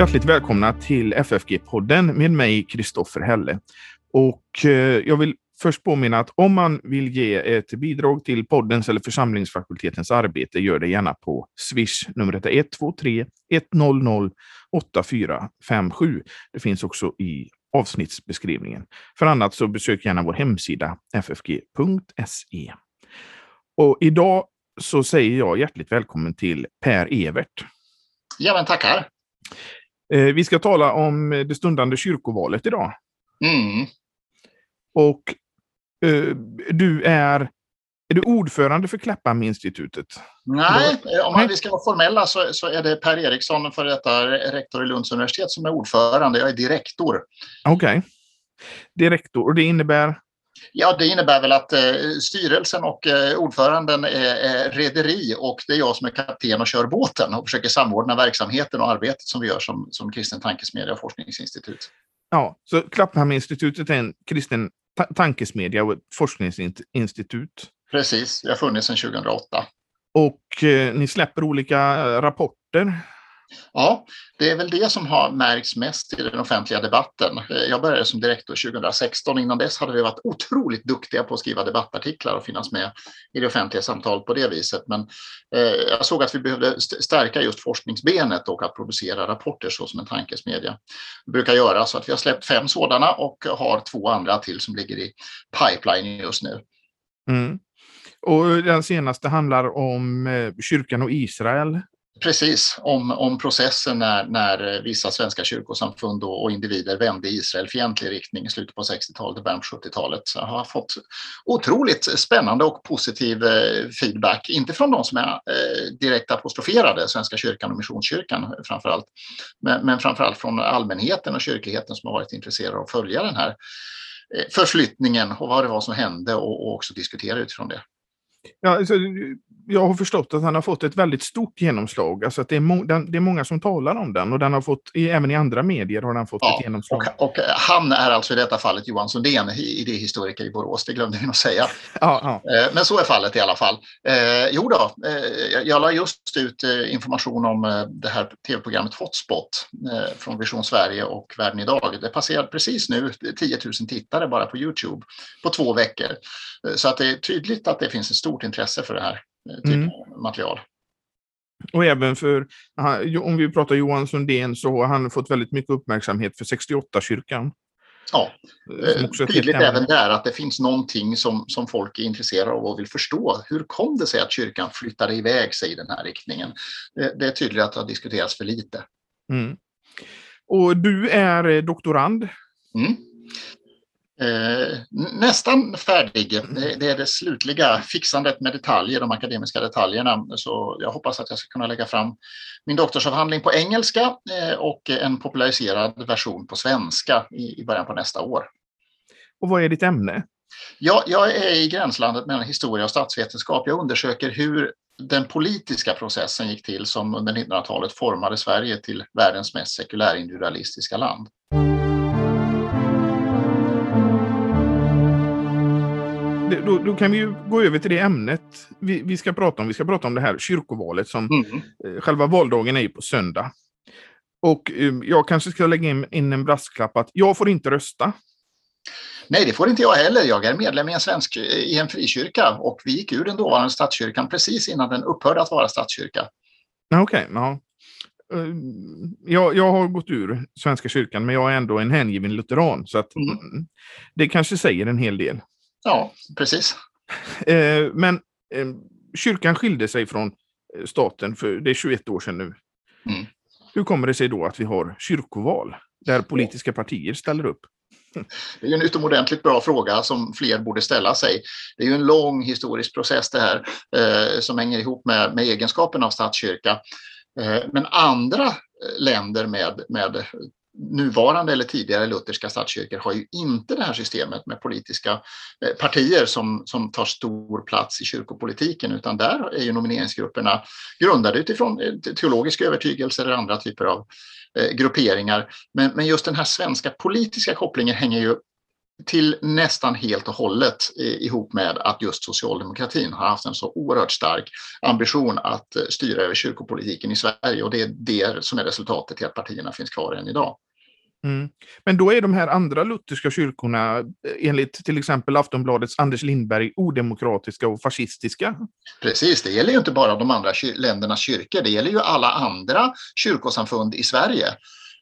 Hjärtligt välkomna till FFG-podden med mig, Kristoffer Helle. Och eh, jag vill först påminna att om man vill ge ett bidrag till poddens eller församlingsfakultetens arbete, gör det gärna på Swish. Numret är 123 100 8457. Det finns också i avsnittsbeskrivningen. För annat så besök gärna vår hemsida ffg.se. Och idag så säger jag hjärtligt välkommen till Per Evert. Ja, men tackar. Eh, vi ska tala om det stundande kyrkovalet idag. Mm. Och eh, du är, är du ordförande för Klapphamn-institutet? Nej, om man, vi ska vara formella så, så är det Per Eriksson, för detta rektor i Lunds universitet, som är ordförande. Jag är direktor. Okej. Okay. Direktor, och det innebär? Ja, det innebär väl att eh, styrelsen och eh, ordföranden är, är rederi och det är jag som är kapten och kör båten och försöker samordna verksamheten och arbetet som vi gör som, som kristen tankesmedja och forskningsinstitut. Ja, så Klapphamninstitutet är en kristen ta tankesmedja och ett forskningsinstitut. Precis, det har funnits sedan 2008. Och eh, ni släpper olika eh, rapporter Ja, det är väl det som har märkts mest i den offentliga debatten. Jag började som direktor 2016. Innan dess hade vi varit otroligt duktiga på att skriva debattartiklar och finnas med i det offentliga samtalet på det viset. Men eh, jag såg att vi behövde stärka just forskningsbenet och att producera rapporter så som en tankesmedja brukar göra. Så att vi har släppt fem sådana och har två andra till som ligger i pipeline just nu. Mm. Och den senaste handlar om eh, kyrkan och Israel Precis, om, om processen när, när vissa svenska kyrkosamfund och, och individer vände i Israelfientlig riktning i slutet på 60-talet och början på 70-talet. Så jag har fått otroligt spännande och positiv eh, feedback, inte från de som är eh, direkt apostroferade, Svenska kyrkan och Missionskyrkan framför allt, men, men framför allt från allmänheten och kyrkligheten som har varit intresserade av att följa den här eh, förflyttningen och vad det var som hände och, och också diskutera utifrån det. Ja, alltså, jag har förstått att han har fått ett väldigt stort genomslag. Alltså att det, är må den, det är många som talar om den och den har fått, även i andra medier har den fått ja, ett genomslag. Och, och, han är alltså i detta fallet Johan Sundén, idéhistoriker i Borås, det glömde vi nog säga. Ja, ja. Eh, men så är fallet i alla fall. Eh, jo då, eh, jag la just ut eh, information om det här tv-programmet Hotspot eh, från Vision Sverige och Världen idag. Det passerade precis nu 10 000 tittare bara på Youtube på två veckor. Så att det är tydligt att det finns ett stort intresse för det här typen mm. material. Och även för, om vi pratar Johan Sundén, så har han fått väldigt mycket uppmärksamhet för 68-kyrkan. Ja, tydligt även där att det finns någonting som, som folk är intresserade av och vill förstå. Hur kom det sig att kyrkan flyttade iväg sig i den här riktningen? Det, det är tydligt att det har diskuterats för lite. Mm. Och du är eh, doktorand. Mm. Eh, nästan färdig. Det, det, är det slutliga fixandet med detaljer, de akademiska detaljerna. Så jag hoppas att jag ska kunna lägga fram min doktorsavhandling på engelska eh, och en populariserad version på svenska i, i början på nästa år. Och vad är ditt ämne? Ja, jag är i gränslandet mellan historia och statsvetenskap. Jag undersöker hur den politiska processen gick till som under 1900-talet formade Sverige till världens mest sekulärindividualistiska land. Då, då, kan vi ju gå över till det ämnet vi, vi, ska prata om. Vi ska prata om det här kyrkovalet som mm. eh, själva valdagen är ju på söndag. Och eh, jag kanske ska lägga in, in en brasklapp att jag får inte rösta. Nej, det får inte jag heller. Jag är medlem i en, svensk, i en frikyrka och vi gick ur den dåvarande statskyrkan precis innan den upphörde att vara statskyrka. Okej, okay, ja. Eh, jag, jag har gått ur Svenska kyrkan, men jag är ändå en hängiven lutheran. Så att, mm. det kanske säger en hel del. Ja, precis. Eh, men eh, kyrkan skilde sig från eh, staten för det är 21 år sedan nu. Mm. Hur kommer det sig då att vi har kyrkoval där politiska partier ställer upp? Det är en utomordentligt bra fråga som fler borde ställa sig. Det är ju en lång historisk process det här eh, som hänger ihop med, med egenskapen av statskyrka. Eh, men andra länder med, med nuvarande eller tidigare lutherska statskyrkor har ju inte det här systemet med politiska eh, partier som, som tar stor plats i kyrkopolitiken utan där är ju nomineringsgrupperna grundade utifrån eh, teologiska övertygelser eller andra typer av eh, grupperingar. Men, men just den här svenska politiska kopplingen hänger ju till nästan helt och hållet ihop med att just socialdemokratin har haft en så oerhört stark ambition att styra över kyrkopolitiken i Sverige och det är det som är resultatet till att partierna finns kvar än idag. Mm. Men då är de här andra lutherska kyrkorna eh, enligt till exempel Aftonbladets Anders Lindberg odemokratiska och fascistiska? Precis, det gäller ju inte bara de andra ländernas kyrkor, det gäller ju alla andra kyrkosamfund i Sverige.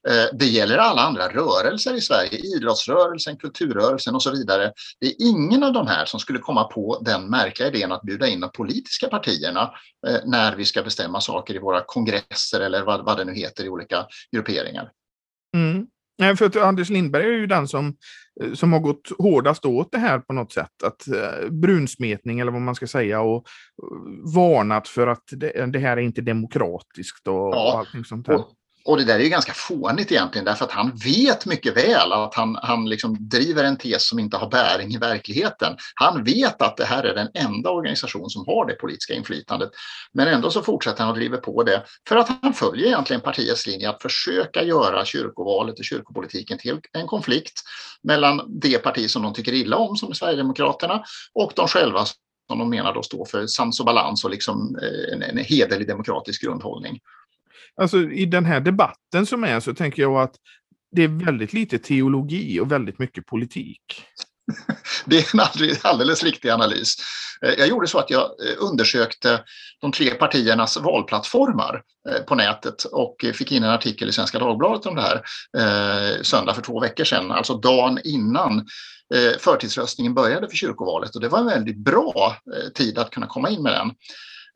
Eh, det gäller alla andra rörelser i Sverige, idrottsrörelsen, kulturrörelsen och så vidare. Det är ingen av de här som skulle komma på den märkliga idén att bjuda in de politiska partierna eh, när vi ska bestämma saker i våra kongresser eller vad, vad det nu heter i olika grupperingar. Mm. Nej, för att Anders Lindberg är ju den som, eh, som har gått hårdast åt det här på något sätt. Att eh, brunsmetning eller vad man ska säga och varnat för att det, det, här är inte demokratiskt och, ja, och allting sånt där. Och, och det där är ju ganska fånigt egentligen därför att han vet mycket väl att han, han liksom driver en tes som inte har bäring i verkligheten. Han vet att det här är den enda organisation som har det politiska inflytandet. Men ändå så fortsätter han att driva på det för att han följer egentligen partiets linje att försöka göra kyrkovalet och kyrkopolitiken till en konflikt mellan det parti som de tycker illa om, som är Sverigedemokraterna, och de själva som de menar då står för sans och balans och liksom eh, en, en hederlig demokratisk grundhållning. Alltså i den här debatten som är så tänker jag att det är väldigt lite teologi och väldigt mycket politik. Det är en alldeles riktig analys. Eh, jag gjorde så att jag eh, undersökte de tre partiernas valplattformar eh, på nätet och fick in en artikel i Svenska Dagbladet om det här söndag för två veckor sedan, alltså dagen innan förtidsröstningen började för kyrkovalet och det var en väldigt bra tid att kunna komma in med den.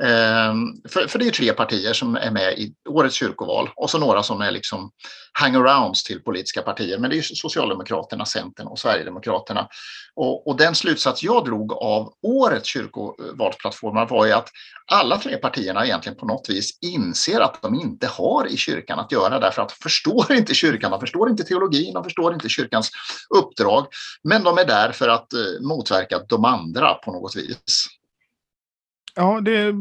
Ehm, för, för det är tre partier som är med i årets kyrkoval och så några som är liksom hangarounds till politiska partier. Men det är Socialdemokraterna, Centern och Sverigedemokraterna. Och, och den slutsats jag drog av årets kyrkovalsplattformar var ju att alla tre partierna egentligen på något vis inser att de inte har i kyrkan att göra därför att de förstår inte kyrkan, de förstår inte teologin, de förstår inte kyrkans uppdrag. Men de är där för att eh, motverka de andra på något vis. Ja, det,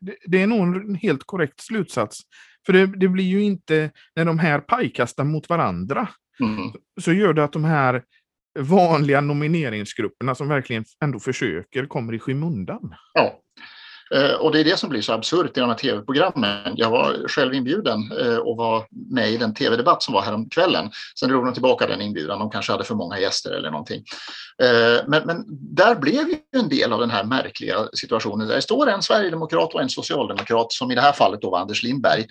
det, det, är nog en helt korrekt slutsats. För det, det, blir ju inte, när de här pajkastar mot varandra, mm. så gör det att de här vanliga nomineringsgrupperna som verkligen ändå försöker kommer i skymundan. Ja, Eh, och det är det som blir så absurt i de här tv-programmen. Jag var själv inbjuden eh, och var med i den tv-debatt som var häromkvällen. Sen drog de tillbaka den inbjudan, de kanske hade för många gäster eller någonting. Eh, men, men där blev ju en del av den här märkliga situationen. Där det står en sverigedemokrat och en socialdemokrat som i det här fallet då var Anders Lindberg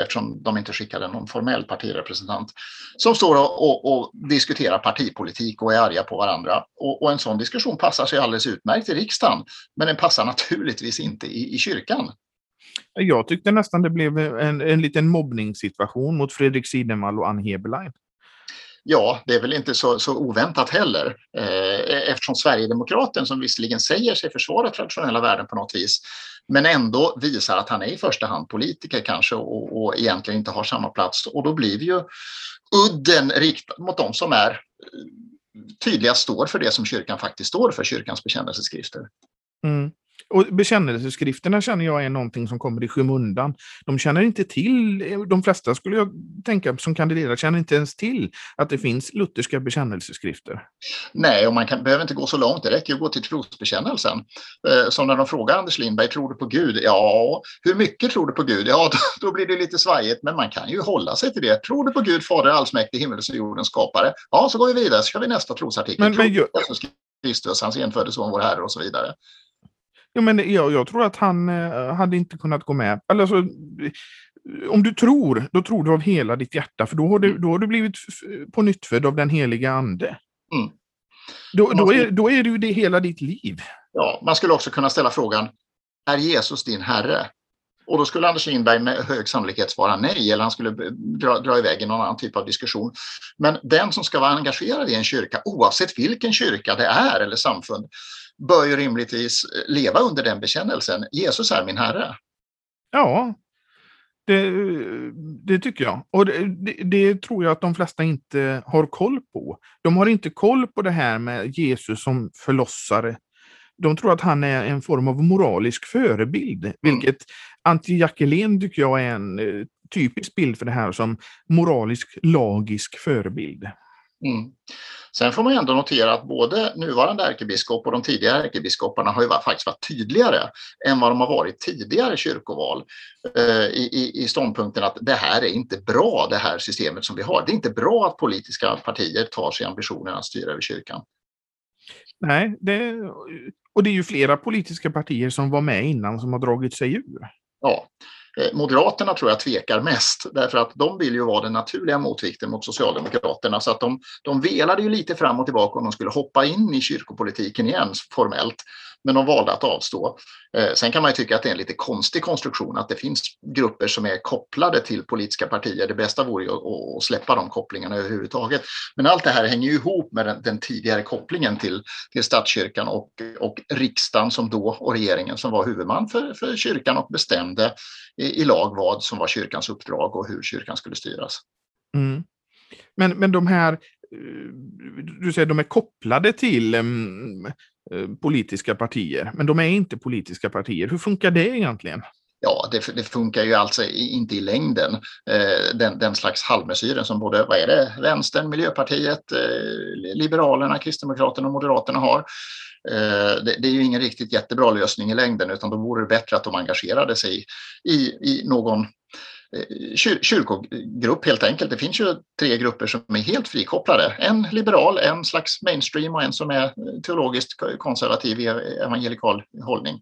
eftersom de inte skickade någon formell partirepresentant som står och, och, och diskuterar partipolitik och är arga på varandra. Och, och en sån diskussion passar sig alldeles utmärkt i riksdagen men den passar naturligtvis inte i, i kyrkan. Jag tyckte nästan det blev en, en liten mobbningssituation mot Fredrik Sidemall och Ann Heberlein. Ja, det är väl inte så, så oväntat heller eh, eftersom Sverigedemokraten som visserligen säger sig försvara traditionella värden på något vis men ändå visar att han är i första hand politiker kanske och, och egentligen inte har samma plats och då blir ju udden riktad mot de som är eh, tydligast står för det som kyrkan faktiskt står för, kyrkans bekännelseskrifter. Mm. Och bekännelseskrifterna känner jag är någonting som kommer i skymundan. De känner inte till, de flesta skulle jag tänka som kandiderar känner inte ens till att det finns lutherska bekännelseskrifter. Nej, och man kan, behöver inte gå så långt. Det räcker att gå till trosbekännelsen. Eh, som när de frågar Anders Lindberg, tror du på Gud? Ja, hur mycket tror du på Gud? Ja, då, då blir det lite svajigt, men man kan ju hålla sig till det. Tror du på Gud, Fader allsmäktig, himmels och jordens skapare? Ja, så går vi vidare, så kör vi nästa trosartikel. Men, men, tror Jesus Kristus, hans enfödde son, vår Herre och så vidare. Jo, men jag, jag tror att han eh, hade inte kunnat gå med. Alltså, om du tror, då tror du av hela ditt hjärta, för då har du, mm. då har du blivit på nytt av den heliga ande. Mm. Då, då, är, då är det ju det hela ditt liv. Ja, man skulle också kunna ställa frågan, är Jesus din Herre? Och då skulle Anders Lindberg med hög sannolikhet svara nej, eller han skulle dra, dra iväg i någon annan typ av diskussion. Men den som ska vara engagerad i en kyrka, oavsett vilken kyrka det är eller samfund, bör ju rimligtvis leva under den bekännelsen. Jesus är min Herre. Ja, det, det tycker jag. Och det, det, det, tror jag att de flesta inte har koll på. De har inte koll på det här med Jesus som förlossare. De tror att han är en form av moralisk förebild, mm. vilket Antje Jackelén tycker jag är en eh, typisk bild för det här som moralisk, lagisk förebild. Mm. Sen får man ändå notera att både nuvarande ärkebiskop och de tidigare ärkebiskoparna har ju faktiskt varit tydligare än vad de har varit tidigare kyrkoval eh, i, i ståndpunkten att det här är inte bra, det här systemet som vi har. Det är inte bra att politiska partier tar sig ambitionen att styra över kyrkan. Nej, det, och det är ju flera politiska partier som var med innan som har dragit sig ur. Ja, Eh, Moderaterna tror jag tvekar mest därför att de vill ju vara den naturliga motvikten mot Socialdemokraterna så att de, de velade ju lite fram och tillbaka om de skulle hoppa in i kyrkopolitiken igen formellt. Men de valde att avstå. Eh, sen kan man ju tycka att det är en lite konstig konstruktion att det finns grupper som är kopplade till politiska partier. Det bästa vore ju att, släppa de kopplingarna överhuvudtaget. Men allt det här hänger ju ihop med den, den tidigare kopplingen till, till statskyrkan och, och riksdagen som då och regeringen som var huvudman för, för kyrkan och bestämde i, i lag vad som var kyrkans uppdrag och hur kyrkan skulle styras. Mm. Men, men de här, eh, du säger de är kopplade till um, Eh, politiska partier, men de är inte politiska partier. Hur funkar det egentligen? Ja, det, det, funkar ju alltså inte i längden. Eh, den, den slags halvmesyren som både, vad är det, Vänstern, Miljöpartiet, eh, Liberalerna, Kristdemokraterna och Moderaterna har. Eh, det, det, är ju ingen riktigt jättebra lösning i längden utan då vore det bättre att de engagerade sig i, i någon kyr kyrkogrupp helt enkelt. Det finns ju tre grupper som är helt frikopplade. En liberal, en slags mainstream och en som är teologiskt konservativ i evangelikal hållning.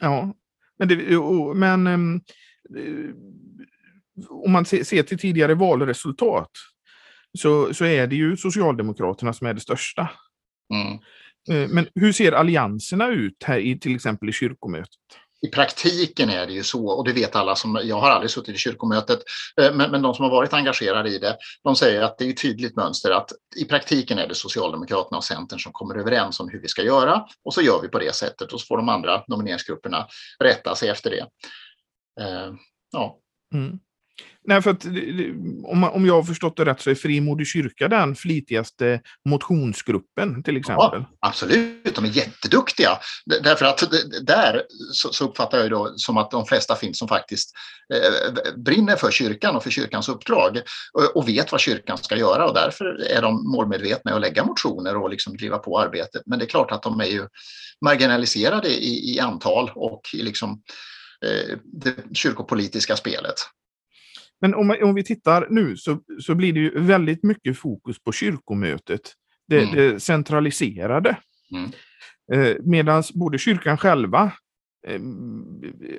Ja, men, det, men um, om man ser till tidigare valresultat så, så är det ju Socialdemokraterna som är det största. Mm. Eh, men hur ser allianserna ut här i till exempel i kyrkomötet? I praktiken är det ju så, och det vet alla som, jag har aldrig suttit i kyrkomötet, eh, men, men de som har varit engagerade i det, de säger att det är ett tydligt mönster att i praktiken är det Socialdemokraterna och Centern som kommer överens om hur vi ska göra och så gör vi på det sättet och så får de andra nomineringsgrupperna rätta sig efter det. Eh, ja. Mm. Nej, för att om, om jag har förstått det rätt så är Frimodig kyrka den flitigaste motionsgruppen till exempel. Ja, absolut, de är jätteduktiga. Därför att där så, uppfattar jag då som att de flesta finns som faktiskt eh, brinner för kyrkan och för kyrkans uppdrag och, vet vad kyrkan ska göra och därför är de målmedvetna att lägga motioner och liksom driva på arbetet. Men det är klart att de är ju marginaliserade i, i antal och i liksom, eh, det kyrkopolitiska spelet. Men om, om vi tittar nu så, så blir det ju väldigt mycket fokus på kyrkomötet. Det, mm. det centraliserade. Mm. Eh, Medan både kyrkan själva eh,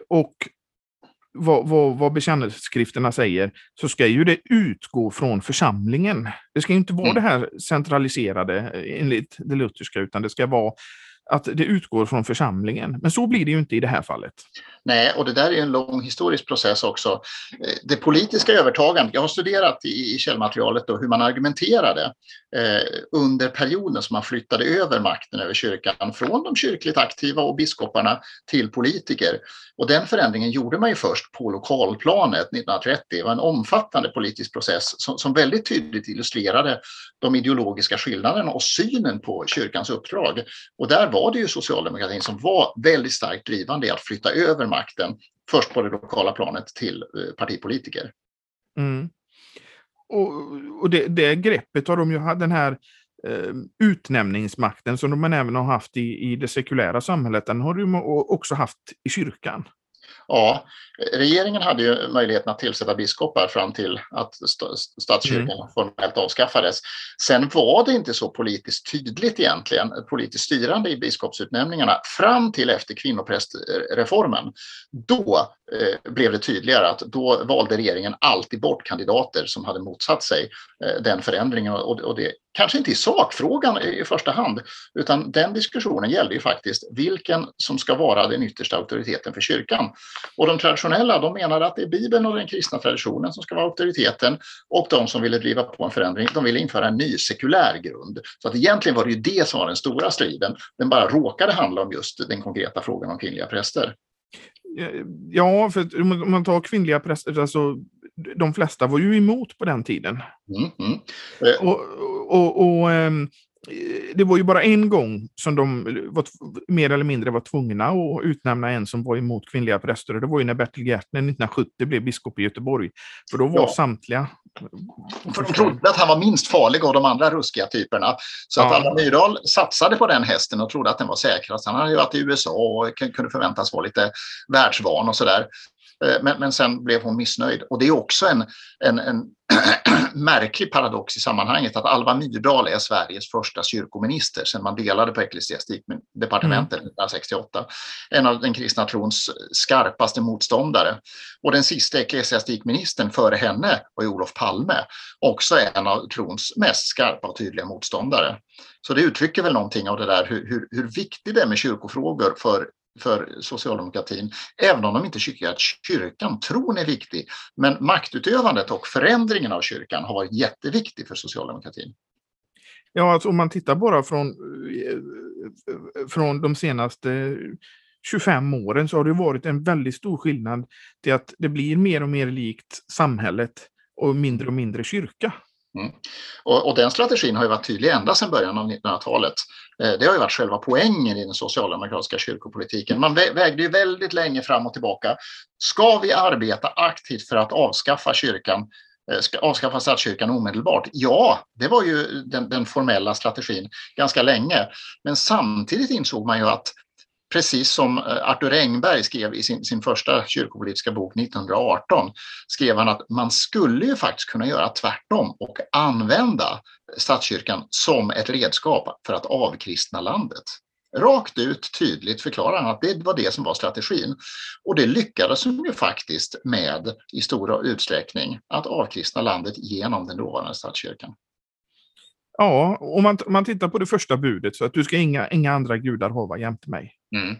och vad, vad, vad bekännelseskrifterna säger, så ska ju det utgå från församlingen. Det ska inte vara mm. det här centraliserade eh, enligt det lutherska, utan det ska vara att det utgår från församlingen. Men så blir det ju inte i det här fallet. Nej, och det där är en lång historisk process också. Eh, det politiska övertagandet, jag har studerat i, källmaterialet då hur man argumenterade Eh, under perioden som man flyttade över makten över kyrkan från de kyrkligt aktiva och biskoparna till politiker. Och den förändringen gjorde man ju först på lokalplanet 1930. Det var en omfattande politisk process som, som väldigt tydligt illustrerade de ideologiska skillnaderna och synen på kyrkans uppdrag. Och där var det ju socialdemokratin som var väldigt starkt drivande i att flytta över makten, först på det lokala planet till eh, partipolitiker. Mm. Och, och det, det, greppet har de ju den här eh, utnämningsmakten som de även har haft i, i det sekulära samhället, den har de också haft i kyrkan. Ja, regeringen hade ju möjligheten att tillsätta biskopar fram till att statskyrkan mm. formellt avskaffades. Sen var det inte så politiskt tydligt egentligen, politiskt styrande i biskopsutnämningarna fram till efter kvinnoprästreformen. Då eh, blev det tydligare att då valde regeringen alltid bort kandidater som hade motsatt sig eh, den förändringen och, och det kanske inte i sakfrågan i första hand, utan den diskussionen gällde ju faktiskt vilken som ska vara den yttersta auktoriteten för kyrkan. Och de traditionella, de menade att det är Bibeln och den kristna traditionen som ska vara auktoriteten och de som ville driva på en förändring, de ville införa en ny sekulär grund. Så att egentligen var det ju det som var den stora striden. Den bara råkade handla om just den konkreta frågan om kvinnliga präster. Ja, för om man tar kvinnliga präster, alltså de flesta var ju emot på den tiden. Mm, mm. Och, och, och ehm, det var ju bara en gång som de var, mer eller mindre var tvungna att utnämna en som var emot kvinnliga präster. Det var ju när Bertil Gärtner 1970 blev biskop i Göteborg. För då var ja. samtliga... För de trodde att han var minst farlig av de andra ruskiga typerna. Så ja. att Alva Myrdal satsade på den hästen och trodde att den var säkrast. Han hade ju varit i USA och kunde förväntas vara lite världsvan och sådär. Eh, men, men sen blev hon missnöjd. Och det är också en, en, en märklig paradox i sammanhanget att Alva Myrdal är Sveriges första kyrkominister sedan man delade på ecklesiastikdepartementet mm. 1968. En av den kristna trons skarpaste motståndare. Och den sista ecklesiastikministern före henne var Olof Palme, också en av trons mest skarpa och tydliga motståndare. Så det uttrycker väl någonting av det där hur, hur, hur viktigt det är med kyrkofrågor för för socialdemokratin, även om de inte tycker att kyrkan, tron är viktig. Men maktutövandet och förändringen av kyrkan har varit jätteviktig för socialdemokratin. Ja, alltså om man tittar bara från, eh, från de senaste 25 åren så har det varit en väldigt stor skillnad till att det blir mer och mer likt samhället och mindre och mindre kyrka. Mm. Och, och, den strategin har ju varit tydlig ända sedan början av 1900-talet. Eh, det har ju varit själva poängen i den socialdemokratiska kyrkopolitiken. Man vägde ju väldigt länge fram och tillbaka. Ska vi arbeta aktivt för att avskaffa kyrkan eh, ska avskaffa statskyrkan omedelbart? Ja, det var ju den, den, formella strategin ganska länge. Men samtidigt insåg man ju att precis som eh, Arthur Engberg skrev i sin, sin första kyrkopolitiska bok 1918, skrev han att man skulle ju faktiskt kunna göra tvärtom och använda statskyrkan som ett redskap för att avkristna landet. Rakt ut tydligt förklarar han att det var det som var strategin. Och det lyckades de ju faktiskt med i stor utsträckning, att avkristna landet genom den dåvarande statskyrkan. Ja, om man, man tittar på det första budet, så att du ska inga, inga andra gudar hava jämte mig. Mm.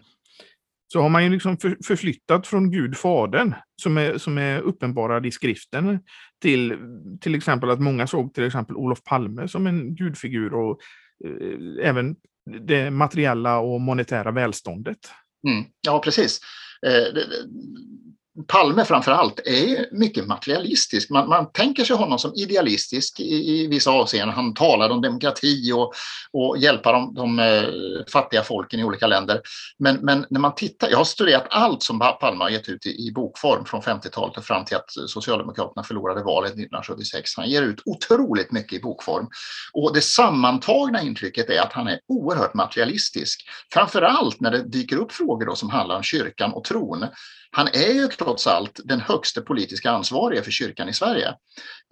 Så har man ju liksom för, förflyttat från Gud Fadern, som är, som är uppenbarad i skriften, till till exempel att många såg till exempel Olof Palme som en gudfigur och eh, även det materiella och monetära välståndet. Mm. Ja, precis. Eh, Palme framför allt är mycket materialistisk. Man, man tänker sig honom som idealistisk i, i vissa avseenden. Han talar om demokrati och, och hjälpa de, de eh, fattiga folken i olika länder. Men, men, när man tittar, jag har studerat allt som Palme har gett ut i, i bokform från 50-talet och fram till att Socialdemokraterna förlorade valet 1976. Han ger ut otroligt mycket i bokform. Och det sammantagna intrycket är att han är oerhört materialistisk. Framför allt när det dyker upp frågor då som handlar om kyrkan och tron. Han är ju trots allt den högste politiska ansvarige för kyrkan i Sverige,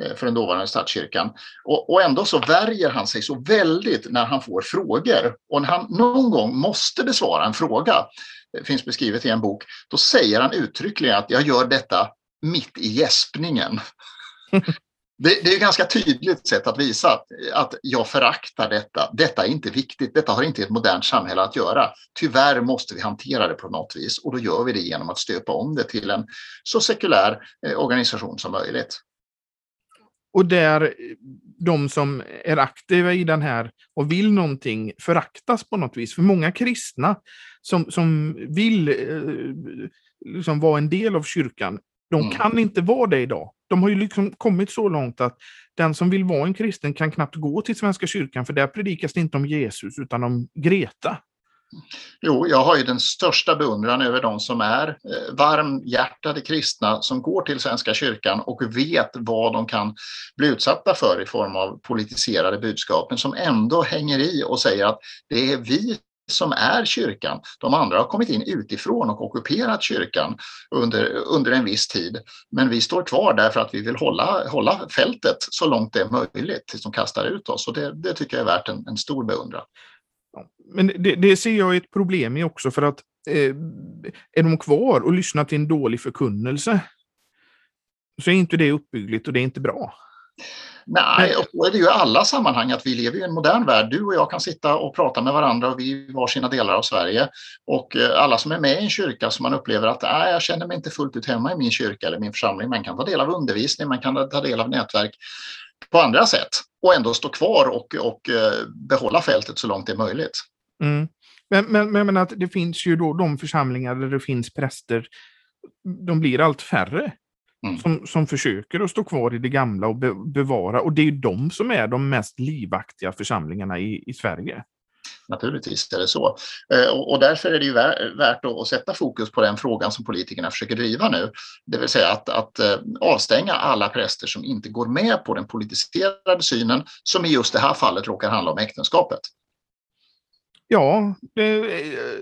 eh, för den dåvarande statskyrkan. Och, och ändå så värjer han sig så väldigt när han får frågor. Och när han någon gång måste besvara en fråga, det finns beskrivet i en bok, då säger han uttryckligen att jag gör detta mitt i gäspningen. Det, det, är ett ganska tydligt sätt att visa att, att jag föraktar detta. Detta är inte viktigt. Detta har inte ett modernt samhälle att göra. Tyvärr måste vi hantera det på något vis och då gör vi det genom att stöpa om det till en så sekulär eh, organisation som möjligt. Och där de som är aktiva i den här och vill någonting föraktas på något vis. För många kristna som, som vill eh, liksom vara en del av kyrkan, de mm. kan inte vara det idag de har ju liksom kommit så långt att den som vill vara en kristen kan knappt gå till Svenska kyrkan, för där predikas det inte om Jesus utan om Greta. Jo, jag har ju den största beundran över de som är eh, varmhjärtade kristna som går till Svenska kyrkan och vet vad de kan bli utsatta för i form av politiserade budskap, men som ändå hänger i och säger att det är vi som är kyrkan. De andra har kommit in utifrån och ockuperat kyrkan under, under en viss tid. Men vi står kvar därför att vi vill hålla, hålla fältet så långt det är möjligt tills de kastar ut oss. Och det, det tycker jag är värt en, en stor beundran. Men det, det, ser jag ett problem i också för att eh, är de kvar och lyssnar till en dålig förkunnelse så är inte det uppbyggligt och det är inte bra. Nej, och så är det ju i alla sammanhang att vi lever i en modern värld. Du och jag kan sitta och prata med varandra och vi i varsina delar av Sverige. Och eh, alla som är med i en kyrka som man upplever att nej, jag känner mig inte fullt ut hemma i min kyrka eller min församling. Man kan ta del av undervisning, man kan ta del av nätverk på andra sätt och ändå stå kvar och, och eh, behålla fältet så långt det är möjligt. Mm. Men, men, men, men att det finns ju då de församlingar där det finns präster, de blir allt färre. Mm. Som, som försöker att stå kvar i det gamla och be, bevara. Och det är ju de som är de mest livaktiga församlingarna i, i Sverige. Naturligtvis är det så. Eh, och därför är det ju värt att sätta fokus på den frågan som politikerna försöker driva nu. Det vill säga att, att eh, avstänga alla präster som inte går med på den politiserade synen som i just det här fallet råkar handla om äktenskapet. Ja, det,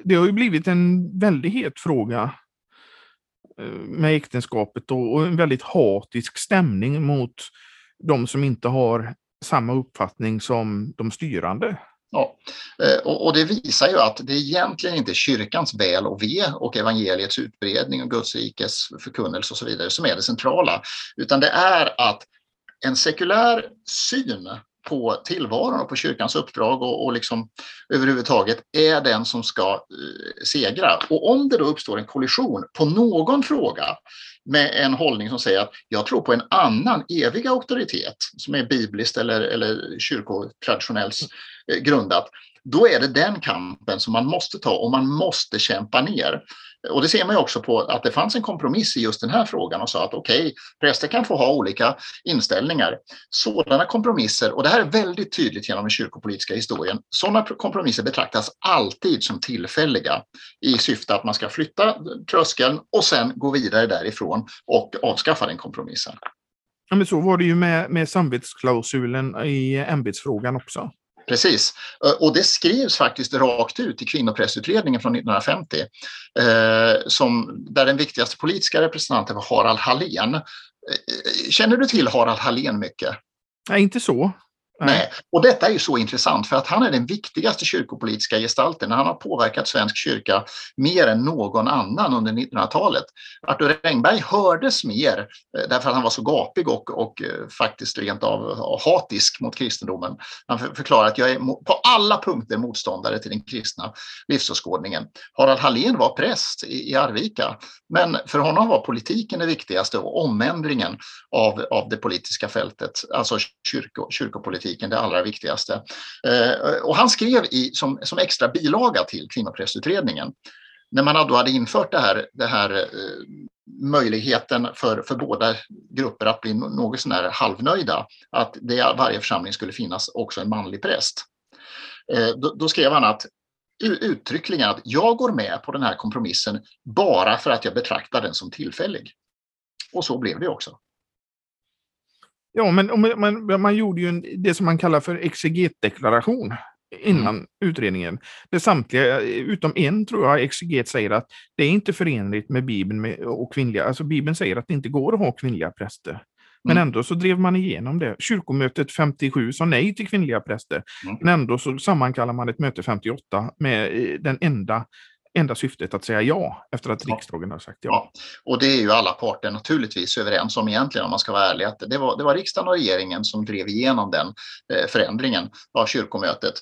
det har ju blivit en väldigt het fråga eh, med äktenskapet och en väldigt hatisk stämning mot de som inte har samma uppfattning som de styrande. Ja, eh, och det visar ju att det egentligen inte är kyrkans väl och ve och evangeliets utbredning och Guds rikes förkunnelse och så vidare som är det centrala, utan det är att en sekulär syn på tillvaron och på kyrkans uppdrag och, och liksom överhuvudtaget är den som ska eh, segra. Och om det då uppstår en kollision på någon fråga med en hållning som säger att jag tror på en annan evig auktoritet som är bibliskt eller, eller kyrkotraditionellt eh, grundat, då är det den kampen som man måste ta och man måste kämpa ner. Och det ser man ju också på att det fanns en kompromiss i just den här frågan och sa att okej, okay, präster kan få ha olika inställningar. Sådana kompromisser, och det här är väldigt tydligt genom den kyrkopolitiska historien, sådana kompromisser betraktas alltid som tillfälliga i syfte att man ska flytta tröskeln och sen gå vidare därifrån och avskaffa den kompromissen. Ja, men så var det ju med, med samvetsklausulen i ämbetsfrågan också. Precis, eh, och det skrivs faktiskt rakt ut i kvinnoprästutredningen från 1950 eh, som, där den viktigaste politiska representanten var Harald Hallén. Eh, eh, känner du till Harald Hallén mycket? Nej, inte så. Nej. Och detta är ju så intressant för att han är den viktigaste kyrkopolitiska gestalten. Han har påverkat svensk kyrka mer än någon annan under 1900-talet. Arthur Engberg hördes mer eh, därför att han var så gapig och, och eh, faktiskt rent av eh, hatisk mot kristendomen. Han förklarar att jag är på alla punkter motståndare till den kristna livsåskådningen. Harald Hallén var präst i Arvika, men för honom var politiken det viktigaste och omändringen av, av det politiska fältet, alltså kyrko, kyrkopolitiken kvinnopolitiken det allra viktigaste. Eh, och han skrev i, som, som extra bilaga till kvinnoprästutredningen, när man då hade infört det här, det här eh, möjligheten för, för båda grupper att bli något sånär halvnöjda, att det i varje församling skulle finnas också en manlig präst. Eh, då, då skrev han att uttryckligen att jag går med på den här kompromissen bara för att jag betraktar den som tillfällig. Och så blev det också. Ja, men man, man gjorde ju en, det som man kallar för exegetdeklaration innan mm. utredningen. Där samtliga, utom en tror jag, exeget säger att det är inte förenligt med Bibeln med, och kvinnliga, alltså Bibeln säger att det inte går att ha kvinnliga präster. Men mm. ändå så drev man igenom det. Kyrkomötet 57 sa nej till kvinnliga präster. Mm. Men ändå så sammankallar man ett möte 58 med eh, den enda enda syftet att säga ja efter att riksdagen har sagt ja. ja. Och det är ju alla parter naturligtvis överens om egentligen om man ska vara ärlig. Att det, var, det var riksdagen och regeringen som drev igenom den eh, förändringen av kyrkomötet.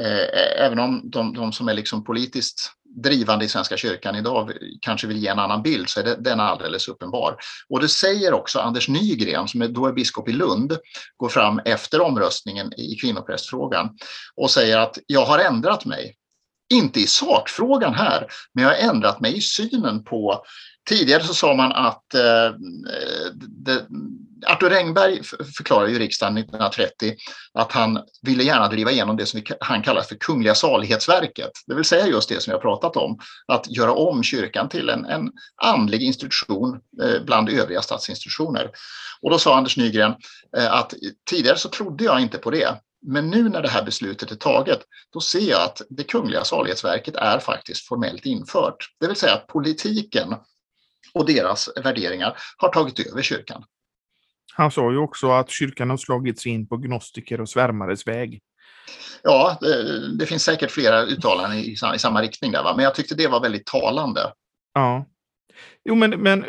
Eh, även om de, de, som är liksom politiskt drivande i Svenska kyrkan idag kanske vill ge en annan bild så är det, den alldeles uppenbar. Och det säger också Anders Nygren som är, då är biskop i Lund, går fram efter omröstningen i kvinnoprästfrågan och säger att jag har ändrat mig. Inte i sakfrågan här, men jag har ändrat mig i synen på Tidigare så sa man att eh, det, Arthur Engberg förklarade i riksdagen 1930 att han ville gärna driva igenom det som han kallar för Kungliga salighetsverket. Det vill säga just det som jag pratat om, att göra om kyrkan till en, en andlig institution eh, bland övriga statsinstitutioner. Och då sa Anders Nygren eh, att tidigare så trodde jag inte på det. Men nu när det här beslutet är taget, då ser jag att det kungliga salighetsverket är faktiskt formellt infört. Det vill säga att politiken och deras värderingar har tagit över kyrkan. Han sa ju också att kyrkan har slagits in på gnostiker och svärmares väg. Ja, det, det finns säkert flera uttalanden i, i samma riktning där, va? men jag tyckte det var väldigt talande. Ja. Jo, men, men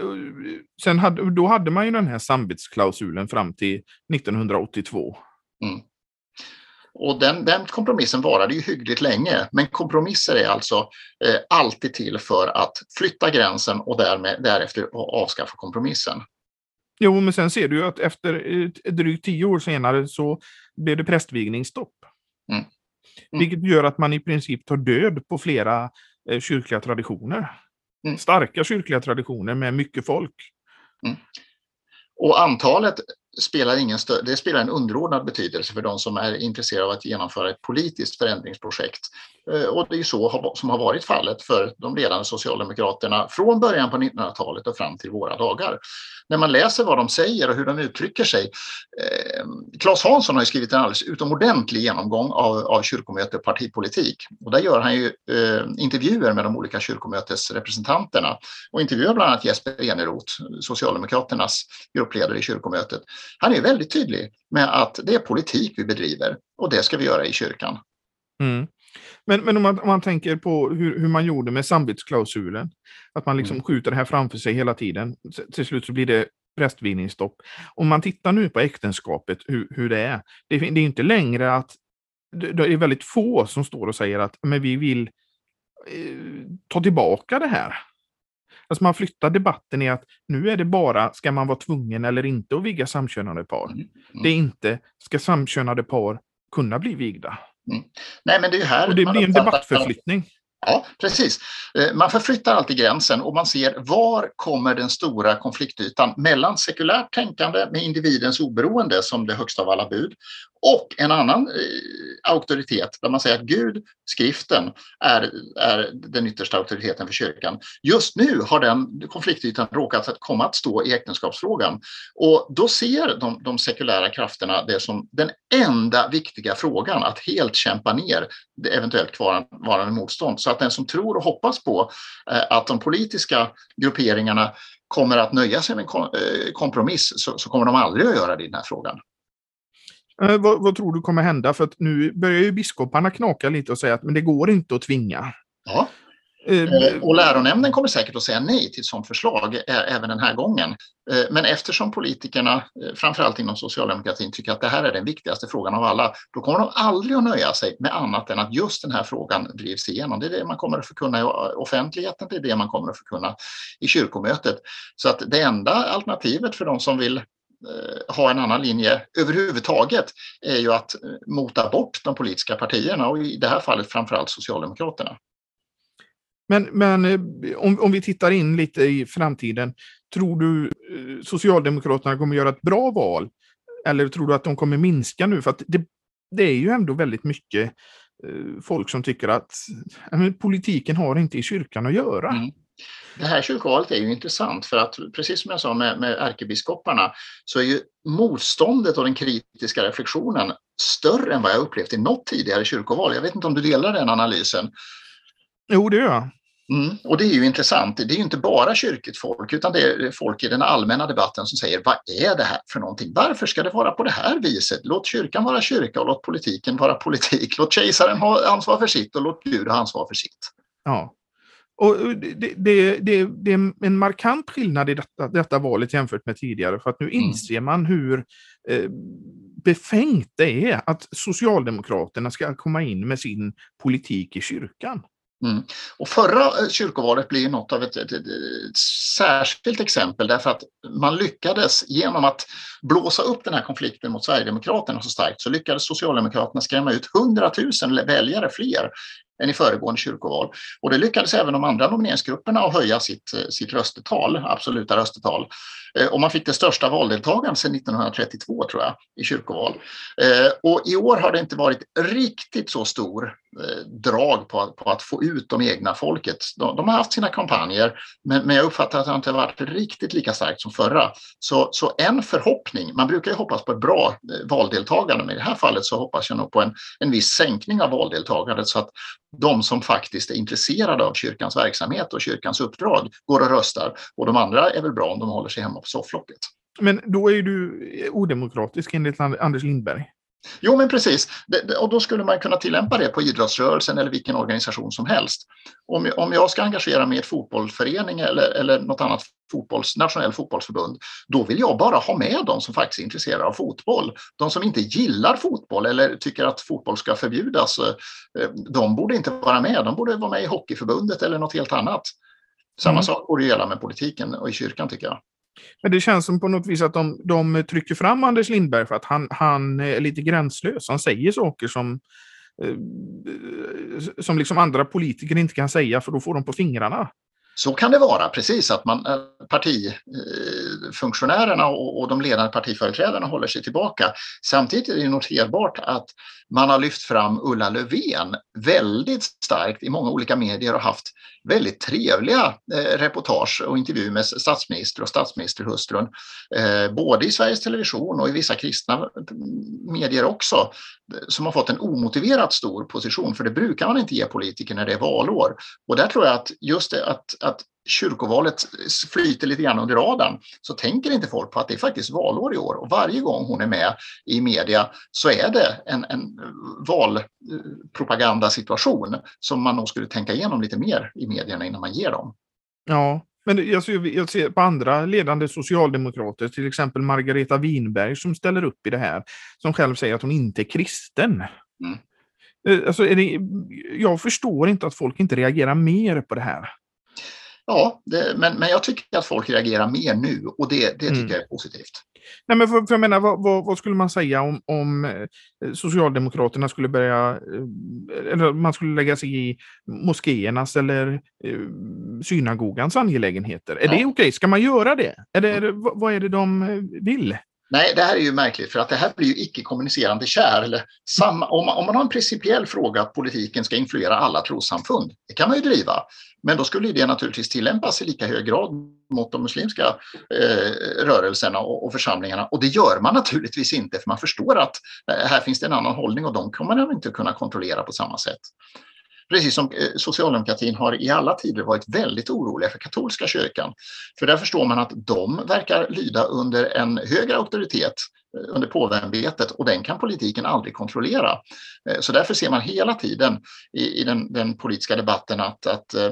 sen hade, då hade man ju den här samvetsklausulen fram till 1982. Mm. Och den, den kompromissen varade ju hyggligt länge, men kompromisser är alltså eh, alltid till för att flytta gränsen och därmed, därefter avskaffa kompromissen. Jo, men sen ser du ju att efter eh, drygt tio år senare så blev det prästvigningsstopp. Mm. Mm. Vilket gör att man i princip tar död på flera eh, kyrkliga traditioner. Mm. Starka kyrkliga traditioner med mycket folk. Mm. Och antalet spelar ingen stö- det spelar en underordnad betydelse för de som är intresserade av att genomföra ett politiskt förändringsprojekt. Eh, och det är ju så som har varit fallet för de ledande socialdemokraterna från början på 1900-talet och fram till våra dagar. När man läser vad de säger och hur de uttrycker sig. Eh, Claes Hansson har skrivit en alldeles utomordentlig genomgång av, av kyrkomöte och partipolitik. Och där gör han ju eh, intervjuer med de olika kyrkomötesrepresentanterna och intervjuar bland annat Jesper Eneroth, Socialdemokraternas gruppledare i kyrkomötet. Han är väldigt tydlig med att det är politik vi bedriver och det ska vi göra i kyrkan. Mm. Men, men om, man, om man tänker på hur, hur man gjorde med samvetsklausulen, att man liksom mm. skjuter det här framför sig hela tiden. Till slut så blir det prästvigningsstopp. Om man tittar nu på äktenskapet, hur, hur det är. Det, det är inte längre att det är väldigt få som står och säger att men vi vill eh, ta tillbaka det här. Alltså man flyttar debatten i att nu är det bara, ska man vara tvungen eller inte att viga samkönade par? Mm. Mm. Det är inte, ska samkönade par kunna bli vigda? Mm. Nej, men det är här och det blir en debattförflyttning. Ja, precis. Eh, man förflyttar alltid gränsen och man ser var kommer den stora konfliktytan mellan sekulärt tänkande med individens oberoende som det högsta av alla bud och en annan eh, auktoritet där man säger att Gud, skriften, är, är den yttersta auktoriteten för kyrkan. Just nu har den konfliktytan råkat att komma att stå i äktenskapsfrågan och då ser de, de sekulära krafterna det som den enda viktiga frågan att helt kämpa ner det eventuellt kvarvarande motstånd. Så att den som tror och hoppas på eh, att de politiska grupperingarna kommer att nöja sig med en eh, kompromiss så, så kommer de aldrig att göra det i den här frågan. Eh, vad, vad, tror du kommer hända? För nu börjar ju biskoparna knaka lite och säga att men det går inte att tvinga. Ja. Eh, eh, och läronämnden kommer säkert att säga nej till ett sådant förslag även den här gången. Men eftersom politikerna, framförallt inom socialdemokratin, tycker att det här är den viktigaste frågan av alla, då kommer de aldrig att nöja sig med annat än att just den här frågan drivs igenom. Det är det man kommer att förkunna i offentligheten, det är det man kommer att förkunna i kyrkomötet. Så att det enda alternativet för de som vill ha en annan linje överhuvudtaget är ju att eh, mota bort de politiska partierna och i det här fallet framförallt Socialdemokraterna. Men, men eh, om, om vi tittar in lite i framtiden, tror du Socialdemokraterna kommer göra ett bra val? Eller tror du att de kommer minska nu? För att det, det är ju ändå väldigt mycket folk som tycker att politiken har inte i kyrkan att göra. Mm. Det här kyrkovalet är ju intressant för att precis som jag sa med, med ärkebiskoparna så är ju motståndet och den kritiska reflektionen större än vad jag upplevt i något tidigare kyrkoval. Jag vet inte om du delar den analysen? Jo, det gör jag. Mm, och det är ju intressant. Det är ju inte bara kyrkligt folk utan det är folk i den allmänna debatten som säger vad är det här för någonting? Varför ska det vara på det här viset? Låt kyrkan vara kyrka och låt politiken vara politik. Låt kejsaren ha ansvar för sitt och låt Gud ha ansvar för sitt. Ja, och det, det, det, det, är en markant skillnad i detta, detta valet jämfört med tidigare, för att nu mm. inser man hur eh, befängt det är att Socialdemokraterna ska komma in med sin politik i kyrkan. Mm. Och förra eh, kyrkovalet blir något av ett, ett, ett, särskilt exempel därför att man lyckades genom att blåsa upp den här konflikten mot Sverigedemokraterna så starkt så lyckades Socialdemokraterna skrämma ut 100 000 väljare fler än i föregående kyrkoval. Och det lyckades även de andra nomineringsgrupperna att höja sitt, eh, sitt röstetal, absoluta röstetal. Eh, och man fick det största valdeltagandet sedan 1932 tror jag i kyrkoval. Eh, och i år har det inte varit riktigt så stor drag på, på att få ut de egna folket. De, de har haft sina kampanjer men, men jag uppfattar att det inte har varit riktigt lika starkt som förra. Så, så en förhoppning, man brukar ju hoppas på ett bra valdeltagande men i det här fallet så hoppas jag nog på en, en viss sänkning av valdeltagandet så att de som faktiskt är intresserade av kyrkans verksamhet och kyrkans uppdrag går och röstar. Och de andra är väl bra om de håller sig hemma på sofflocket. Men då är ju du odemokratisk enligt Anders Lindberg. Jo, men precis. Och då skulle man kunna tillämpa det på idrottsrörelsen eller vilken organisation som helst. Om, om jag ska engagera mig i ett fotbollsförening eller, eller något annat fotbolls, nationell fotbollsförbund, då vill jag bara ha med de som faktiskt är intresserade av fotboll. De som inte gillar fotboll eller tycker att fotboll ska förbjudas, eh, de borde inte vara med. De borde vara med i Hockeyförbundet eller något helt annat. Samma mm. sak borde gälla med politiken och i kyrkan tycker jag. Men det känns som på något vis att de, de trycker fram Anders Lindberg för att han, han är lite gränslös. Han säger saker som, eh, som liksom andra politiker inte kan säga för då får de på fingrarna. Så kan det vara, precis att man, eh, partifunktionärerna eh, och de ledande partiföreträdarna håller sig tillbaka. Samtidigt är det noterbart att man har lyft fram Ulla Löfven väldigt starkt i många olika medier och haft väldigt trevliga eh, reportage och intervjuer med statsminister och statsministerhustrun. Eh, både i Sveriges Television och i vissa kristna eh, medier också som har fått en omotiverat stor position, för det brukar man inte ge politiker när det är valår. Och där tror jag att just det att, att kyrkovalet flyter lite grann under radarn så tänker inte folk på att det är faktiskt valår i år och varje gång hon är med i media så är det en, en valpropagandasituation som man nog skulle tänka igenom lite mer i medierna innan man ger dem. Ja, men jag ser, jag ser på andra ledande socialdemokrater, till exempel Margareta Winberg som ställer upp i det här, som själv säger att hon inte är kristen. Mm. Eh, alltså, det, jag förstår inte att folk inte reagerar mer på det här. Ja, det, men, men jag tycker att folk reagerar mer nu och det, det tycker mm. jag är positivt. Nej, men för, för jag menar, vad, vad, vad, skulle man säga om, om eh, Socialdemokraterna skulle börja, eh, eller man skulle lägga sig i moskéernas eller eh, synagogans angelägenheter? Är ja. det okej? Okay? Ska man göra det? Är det, mm. Vad är det de vill? Nej, det här är ju märkligt för att det här blir ju icke-kommunicerande kärl. Samma, om, man, om man har en principiell fråga att politiken ska influera alla trossamfund, det kan man ju driva. Men då skulle det naturligtvis tillämpas i lika hög grad mot de muslimska eh, rörelserna och, och, församlingarna. Och det gör man naturligtvis inte för man förstår att eh, här finns det en annan hållning och de kommer man inte kunna kontrollera på samma sätt. Precis som eh, socialdemokratin har i alla tider varit väldigt oroliga för katolska kyrkan. För där förstår man att de verkar lyda under en högre auktoritet under påveämbetet och den kan politiken aldrig kontrollera. Eh, så därför ser man hela tiden i, i den, den, politiska debatten att, att eh,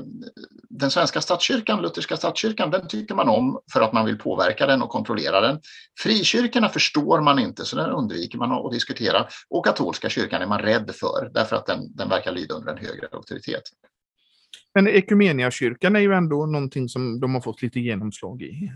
den svenska statskyrkan, lutherska statskyrkan, den tycker man om för att man vill påverka den och kontrollera den. Frikyrkorna förstår man inte så den undviker man att diskutera och katolska kyrkan är man rädd för därför att den, den verkar lyda under en högre auktoritet. Men Ekumeniakyrkan är ju ändå någonting som de har fått lite genomslag i.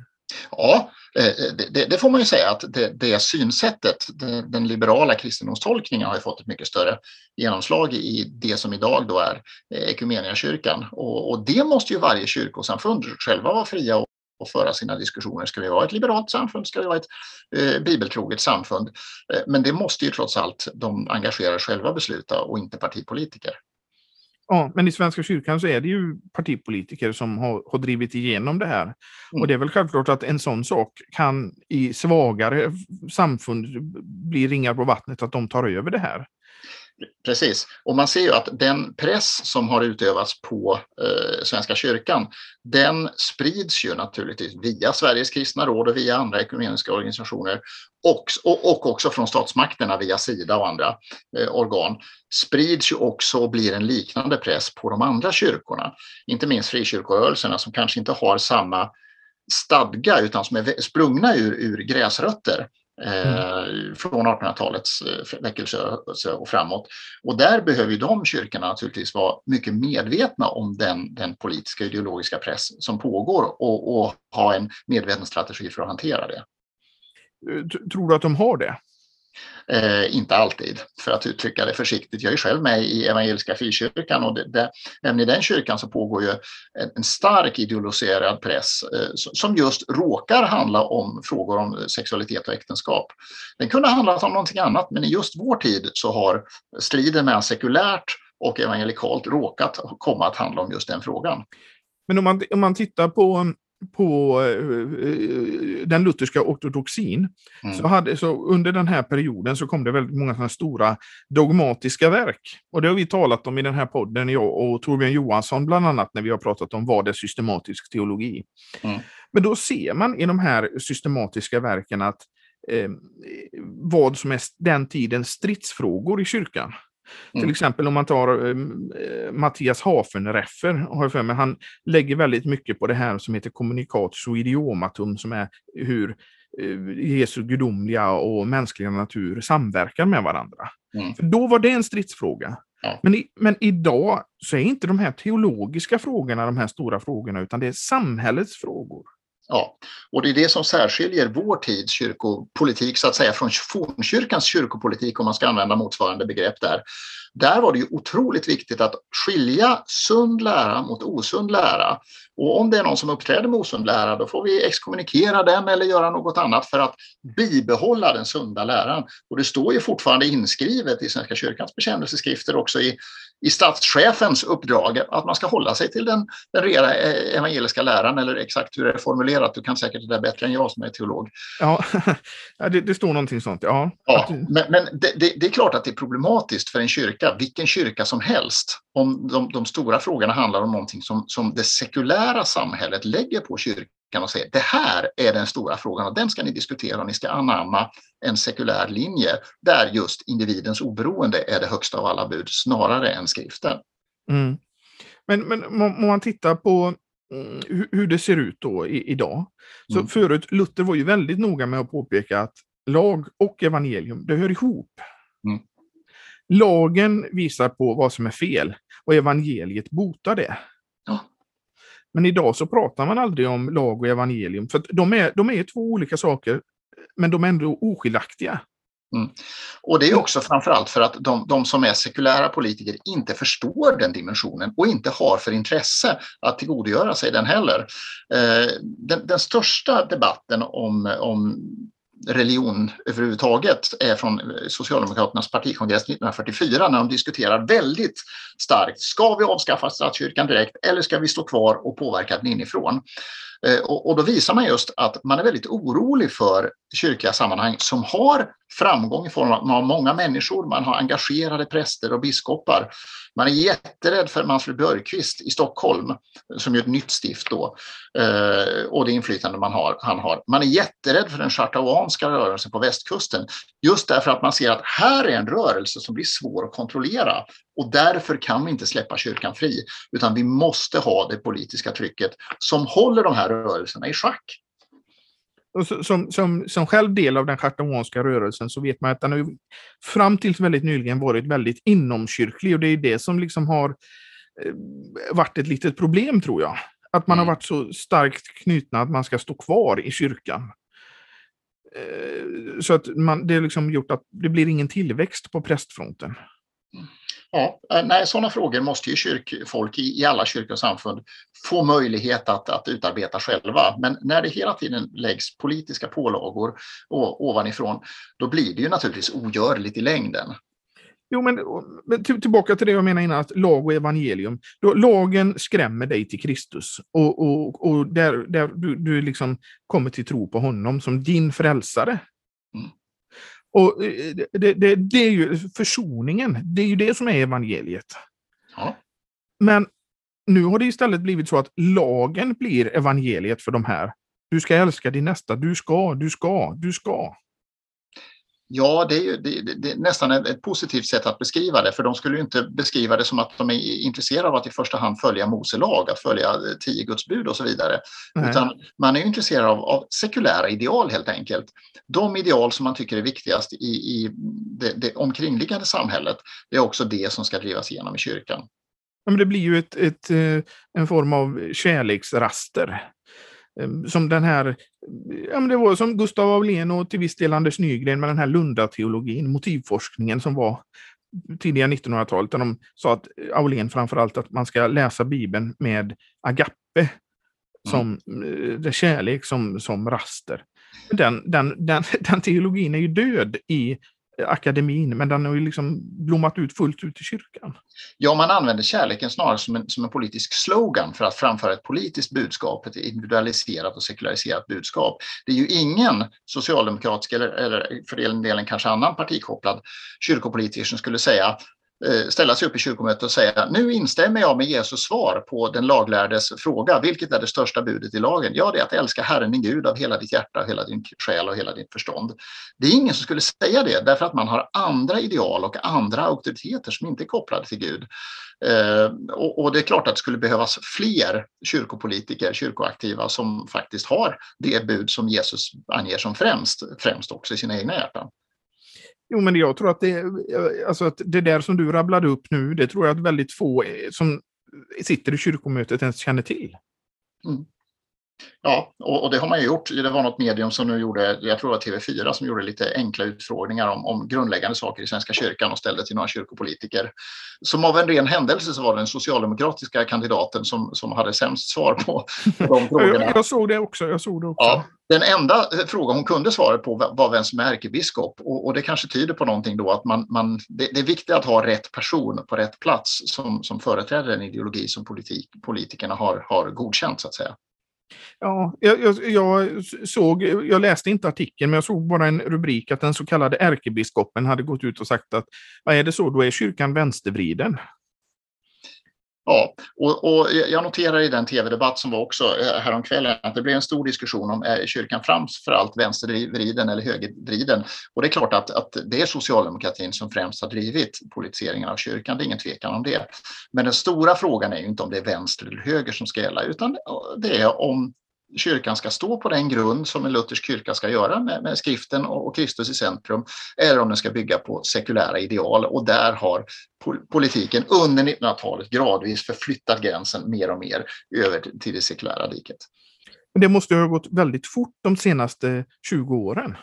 Ja, eh, det, det, får man ju säga att det, det synsättet, den liberala kristendomstolkningen har ju fått ett mycket större genomslag i det som idag då är eh, Ekumeniakyrkan. Och, och det måste ju varje kyrkosamfund själva vara fria och och föra sina diskussioner. Ska vi vara ett liberalt samfund? Ska vi vara ett eh, bibeltroget samfund? Eh, men det måste ju trots allt de engagerade själva besluta och inte partipolitiker. Ja, men i Svenska kyrkan så är det ju partipolitiker som har, har drivit igenom det här. Mm. Och det är väl självklart att en sån sak kan i svagare samfund bli ringar på vattnet, att de tar över det här. Precis, och man ser ju att den press som har utövats på eh, Svenska kyrkan, den sprids ju naturligtvis via Sveriges kristna råd och via andra ekumeniska organisationer och, och, och också från statsmakterna via Sida och andra eh, organ sprids ju också och blir en liknande press på de andra kyrkorna. Inte minst frikyrkorörelserna som kanske inte har samma stadga utan som är sprungna ur, ur gräsrötter Mm. Eh, från 1800-talets eh, väckelse och framåt. Och där behöver ju de kyrkorna naturligtvis vara mycket medvetna om den, den politiska ideologiska press som pågår och, och ha en medveten strategi för att hantera det. Eh, tror du att de har det? Eh, inte alltid, för att uttrycka det försiktigt. Jag är själv med i Evangeliska Frikyrkan och det, det, även i den kyrkan så pågår ju en, en stark ideologiserad press eh, som just råkar handla om frågor om sexualitet och äktenskap. Den kunde ha handlat om någonting annat, men i just vår tid så har striden mellan sekulärt och evangelikalt råkat komma att handla om just den frågan. Men om man, om man tittar på på eh, den lutherska ortodoxin. Mm. Så, hade, så under den här perioden så kom det väldigt många sådana stora dogmatiska verk. Och det har vi talat om i den här podden, jag och Torbjörn Johansson bland annat, när vi har pratat om vad är systematisk teologi. Mm. Men då ser man i de här systematiska verken att eh, vad som är den tidens stridsfrågor i kyrkan. Mm. Till exempel om man tar uh, Mattias Hafenreffer, har för mig, han lägger väldigt mycket på det här som heter kommunikatio idiomatum, som är hur uh, Jesu gudomliga och mänskliga natur samverkar med varandra. Mm. För då var det en stridsfråga. Ja. Men, i, men idag så är inte de här teologiska frågorna de här stora frågorna, utan det är samhällets frågor. Ja, och det är det som särskiljer vår tids kyrkopolitik så att säga från fornkyrkans kyrkopolitik om man ska använda motsvarande begrepp där. Där var det ju otroligt viktigt att skilja sund lära mot osund lära. Och om det är någon som uppträder med osund lära, då får vi exkommunikera dem eller göra något annat för att bibehålla den sunda läran. Och det står ju fortfarande inskrivet i Svenska kyrkans bekännelseskrifter också i, i statschefens uppdrag att man ska hålla sig till den, den rena evangeliska läran eller exakt hur det är formulerat. Du kan säkert det där bättre än jag som är teolog. Ja, det, det står någonting sånt. Ja, ja men, men det, det, det, är klart att det är problematiskt för en kyrka, vilken kyrka som helst, om de, de stora frågorna handlar om någonting som, som det sekulära samhället lägger på kyrkan och säger det här är den stora frågan och den ska ni diskutera och ni ska anamma en sekulär linje där just individens oberoende är det högsta av alla bud snarare än skriften. Mm. Men, men om man tittar på mm, hur det ser ut då i, idag. Så mm. förut, Luther var ju väldigt noga med att påpeka att lag och evangelium, det hör ihop. Mm. Lagen visar på vad som är fel och evangeliet botar det. Men idag så pratar man aldrig om lag och evangelium, för de är, de är två olika saker, men de är ändå oskiljaktiga. Mm. Och det är också framförallt för att de, de, som är sekulära politiker inte förstår den dimensionen och inte har för intresse att tillgodogöra sig den heller. Eh, den, den, största debatten om, om religion överhuvudtaget är från Socialdemokraternas partikongress 1944 när de diskuterar väldigt starkt. Ska vi avskaffa statskyrkan direkt eller ska vi stå kvar och påverka den inifrån? Eh, och, då visar man just att man är väldigt orolig för kyrkliga sammanhang som har framgång i form av man har många människor, man har engagerade präster och biskopar. Man är jätterädd för Manfred Björkqvist i Stockholm, som är ett nytt stift då, eh, och det inflytande man har, han har. Man är jätterädd för den chartauanska rörelsen på västkusten, just därför att man ser att här är en rörelse som blir svår att kontrollera. Och därför kan vi inte släppa kyrkan fri, utan vi måste ha det politiska trycket som håller de här rörelserna i schack. Och som, som, som själv del av den chartauanska rörelsen så vet man att den har fram till väldigt nyligen varit väldigt inomkyrklig och det är det som liksom har eh, varit ett litet problem tror jag. Att man mm. har varit så starkt knutna att man ska stå kvar i kyrkan. Eh, så att man, det har liksom gjort att det blir ingen tillväxt på prästfronten. Ja, eh, nej, sådana frågor måste ju kyrkfolk i, i alla kyrkor och samfund få möjlighet att, att utarbeta själva. Men när det hela tiden läggs politiska pålagor ovanifrån, då blir det ju naturligtvis ogörligt i längden. Jo, men, men tillbaka till det jag menade innan, att lag och evangelium. Då, lagen skrämmer dig till Kristus och, och, och där, där du, du liksom kommer till tro på honom som din frälsare. Mm. Och eh, det, det, det, är ju försoningen, det är ju det som är evangeliet. Ja. Men nu har det istället blivit så att lagen blir evangeliet för de här. Du ska älska din nästa, du ska, du ska, du ska. Ja, det är, ju, det, det är nästan ett, ett, positivt sätt att beskriva det, för de skulle inte beskriva det som att de är intresserade av att i första hand följa Mose lag, att följa tio Guds bud och så vidare. Nej. Utan man är intresserad av, av, sekulära ideal helt enkelt. De ideal som man tycker är viktigast i, i det, det omkringliggande samhället, det är också det som ska drivas igenom i kyrkan. Ja, men det blir ju ett, ett, eh, en form av kärleksraster som den här, ja men det var som Gustav Aulén och till viss del Anders Nygren med den här Lunda-teologin, motivforskningen som var tidiga 1900-talet, där de sa att Aulén framförallt att man ska läsa Bibeln med agape, som mm. kärlek som, som raster. Den, den, den, den teologin är ju död i akademin, men den har ju liksom blommat ut fullt ut i kyrkan. Ja, man använder kärleken snarare som en, som en politisk slogan för att framföra ett politiskt budskap, ett individualiserat och sekulariserat budskap. Det är ju ingen socialdemokratisk eller, eller för den delen kanske annan partikopplad kyrkopolitiker som skulle säga Eh, ställa sig upp i kyrkomötet och säga nu instämmer jag med Jesus svar på den laglärdes fråga. Vilket är det största budet i lagen? Ja, det är att älska Herren din Gud av hela ditt hjärta, hela din själ och hela ditt förstånd. Det är ingen som skulle säga det därför att man har andra ideal och andra auktoriteter som inte är kopplade till Gud. Eh, och, det är klart att det skulle behövas fler kyrkopolitiker, kyrkoaktiva som faktiskt har det bud som Jesus anger som främst, främst också i sina egna hjärtan. Jo, men jag tror att det, alltså att det där som du rabblade upp nu, det tror jag att väldigt få eh, som sitter i kyrkomötet ens känner till. Mm. Ja, och, och, det har man ju gjort. Det var något medium som nu gjorde, jag tror det var TV4, som gjorde lite enkla utfrågningar om, om grundläggande saker i Svenska kyrkan och ställde till några kyrkopolitiker. Som av en ren händelse så var det den socialdemokratiska kandidaten som, som hade sämst svar på, de frågorna. jag, jag såg det också. Jag såg det också. Ja, den enda fråga hon kunde svara på var vem som är ärkebiskop och, och det kanske tyder på någonting då att man, man det, det, är viktigt att ha rätt person på rätt plats som, som företräder en ideologi som politik, politikerna har, har godkänt så att säga. Ja, jag, jag, jag, såg, jag läste inte artikeln, men jag såg bara en rubrik att den så kallade ärkebiskopen hade gått ut och sagt att är det så, då är kyrkan vänstervriden. Ja, och, och, jag noterar i den tv-debatt som var också eh, häromkvällen att det blev en stor diskussion om är kyrkan framförallt vänstervriden eller högervriden. Och det är klart att, att det är socialdemokratin som främst har drivit politiseringen av kyrkan, det är ingen tvekan om det. Men den stora frågan är ju inte om det är vänster eller höger som ska gälla, utan det är om kyrkan ska stå på den grund som en luthersk kyrka ska göra med, med skriften och, och Kristus i centrum, eller om den ska bygga på sekulära ideal. Och där har politiken under 1900-talet gradvis förflyttat gränsen mer och mer över till det sekulära diket. Men det måste ha gått väldigt fort de senaste 20 åren.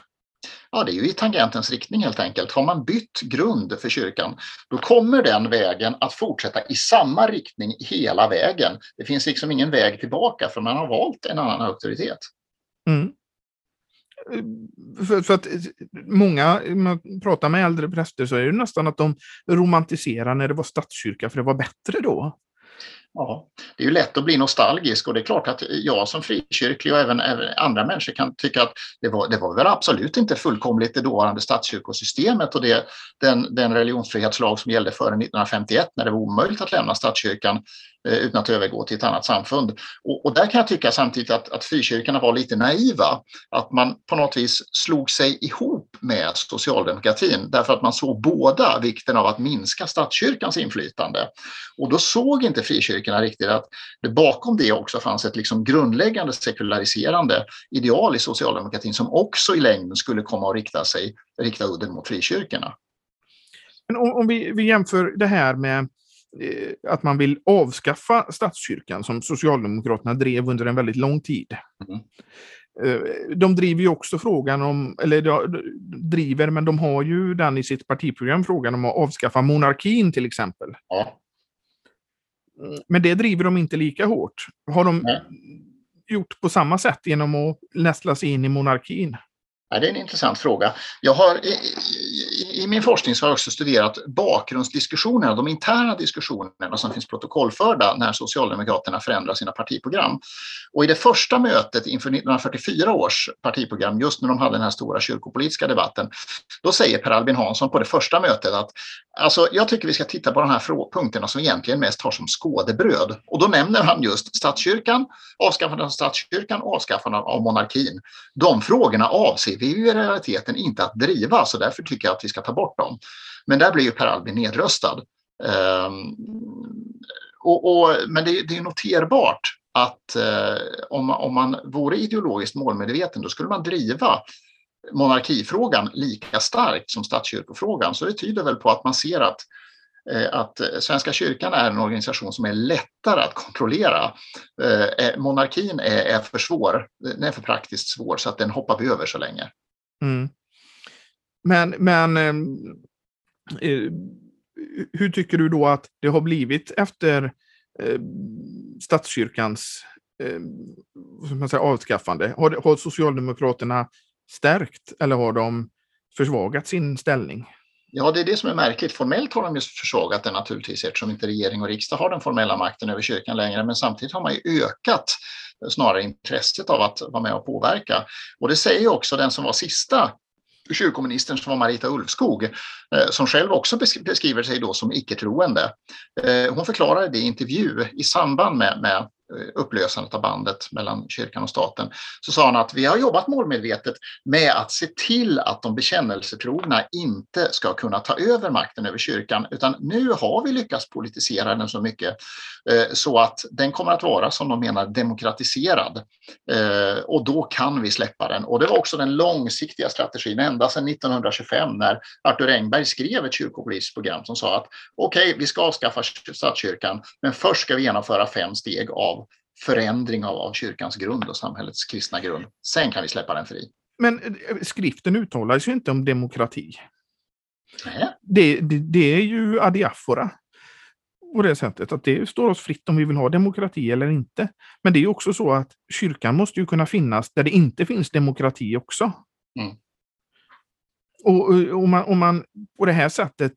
Ja, det är ju i tangentens riktning helt enkelt. Har man bytt grund för kyrkan, då kommer den vägen att fortsätta i samma riktning hela vägen. Det finns liksom ingen väg tillbaka för man har valt en annan auktoritet. Mm. För, för, att eh, många, man pratar med äldre präster så är det nästan att de romantiserar när det var statskyrka för det var bättre då. Ja, det är ju lätt att bli nostalgisk och det är klart att jag som frikyrklig och även, även andra människor kan tycka att det var, det var väl absolut inte fullkomligt det dåvarande statskyrkosystemet och det, den, den religionsfrihetslag som gällde före 1951 när det var omöjligt att lämna statskyrkan. Eh, utan att övergå till ett annat samfund. Och, och där kan jag tycka samtidigt att, att frikyrkorna var lite naiva. Att man på något vis slog sig ihop med socialdemokratin därför att man såg båda vikten av att minska statskyrkans inflytande. Och då såg inte frikyrkorna riktigt att det bakom det också fanns ett liksom grundläggande sekulariserande ideal i socialdemokratin som också i längden skulle komma att rikta sig, rikta udden mot frikyrkorna. Men om, om vi, vi jämför det här med att man vill avskaffa statskyrkan som Socialdemokraterna drev under en väldigt lång tid. Mm. Eh, de driver ju också frågan om, eller driver, men de har ju den i sitt partiprogram, frågan om att avskaffa monarkin till exempel. Ja. Mm, men det driver de inte lika hårt. Har de Nej. gjort på samma sätt genom att nästla sig in i monarkin? Ja, det är en intressant fråga. Jag har, i, min forskning så har jag också studerat bakgrundsdiskussionerna, de interna diskussionerna som finns protokollförda när Socialdemokraterna förändrar sina partiprogram. Och i det första mötet inför 1944 års partiprogram, just när de hade den här stora kyrkopolitiska debatten, då säger Per Albin Hansson på det första mötet att alltså, jag tycker vi ska titta på de här punkterna som egentligen mest har som skådebröd. Och då nämner han just statskyrkan, avskaffandet av statskyrkan och avskaffandet av monarkin. De frågorna avser vi ju i realiteten inte att driva, så därför tycker jag att vi ska ta bort dem. Men där blir ju Per Albin nedröstad. Um, och, och, men det, det, är noterbart att eh, om, om man vore ideologiskt målmedveten då skulle man driva monarkifrågan lika starkt som statskyrkofrågan. Så det tyder väl på att man ser att Eh, att Svenska kyrkan är en organisation som är lättare att kontrollera. Eh, eh monarkin är, för svår, den är för praktiskt svår så att den hoppar vi över så länge. Mm. Men, men ehm, eh, hur tycker du då att det har blivit efter eh, statskyrkans ehm, man säga, avskaffande? Har, har Socialdemokraterna stärkt eller har de försvagat sin ställning? Ja, det är det som är märkligt. Formellt har de ju försvagat den naturligtvis eftersom inte regering och riksdag har den formella makten över kyrkan längre. Men samtidigt har man ju ökat snarare intresset av att vara med och påverka. Och det säger också den som var sista kyrkoministern som var Marita Ulvskog, eh, som själv också beskriver sig då som icke-troende. Eh, hon förklarade det i intervju i samband med, med Eh, upplösandet av bandet mellan kyrkan och staten, så sa han att vi har jobbat målmedvetet med att se till att de bekännelsetrogna inte ska kunna ta över makten över kyrkan, utan nu har vi lyckats politisera den så mycket eh, så att den kommer att vara, som de menar, demokratiserad. Eh, och då kan vi släppa den. Och det var också den långsiktiga strategin ända sedan 1925 när Arthur Engberg skrev ett kyrkopolitiskt program som sa att okej, okay, vi ska avskaffa statskyrkan, men först ska vi genomföra fem steg av förändring av, av kyrkans grund och samhällets kristna grund. Sen kan vi släppa den fri. Men eh, skriften uttalar sig inte om demokrati. Det, det, det är ju adiafora på det sättet att det står oss fritt om vi vill ha demokrati eller inte. Men det är också så att kyrkan måste ju kunna finnas där det inte finns demokrati också. Mm. Och om man, om man på det här sättet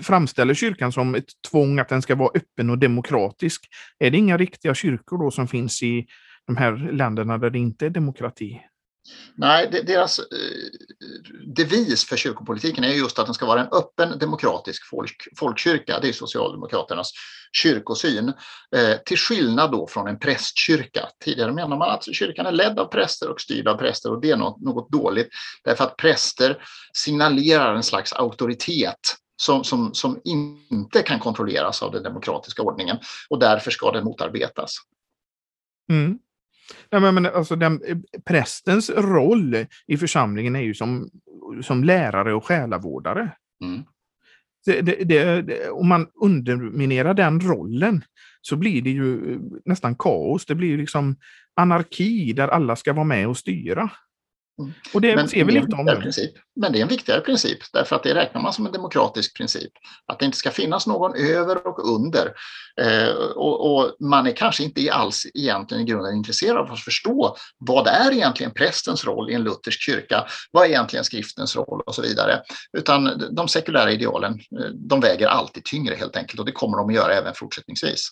framställer kyrkan som ett tvång att den ska vara öppen och demokratisk, är det inga riktiga kyrkor då som finns i de här länderna där det inte är demokrati? Nej, deras eh, devis för kyrkopolitiken är just att den ska vara en öppen demokratisk folk, folkkyrka. Det är Socialdemokraternas kyrkosyn. Eh, till skillnad då från en prästkyrka. Tidigare menar man att kyrkan är ledd av präster och styrd av präster och det är något, något dåligt därför att präster signalerar en slags auktoritet som, som, som inte kan kontrolleras av den demokratiska ordningen och därför ska den motarbetas. Mm. Nej, men, alltså, den, prästens roll i församlingen är ju som, som lärare och själavårdare. Mm. Det, det, det, om man underminerar den rollen så blir det ju nästan kaos. Det blir liksom anarki där alla ska vara med och styra. Mm. Och det men, ser vi lite om nu. Princip. Men det är en viktigare princip därför att det räknar man som en demokratisk princip. Att det inte ska finnas någon över och under. Eh, och, och, man är kanske inte alls egentligen i grunden intresserad av att förstå vad är egentligen prästens roll i en luthersk kyrka? Vad är egentligen skriftens roll och så vidare. Utan de sekulära idealen, eh, de väger alltid tyngre helt enkelt och det kommer de att göra även fortsättningsvis.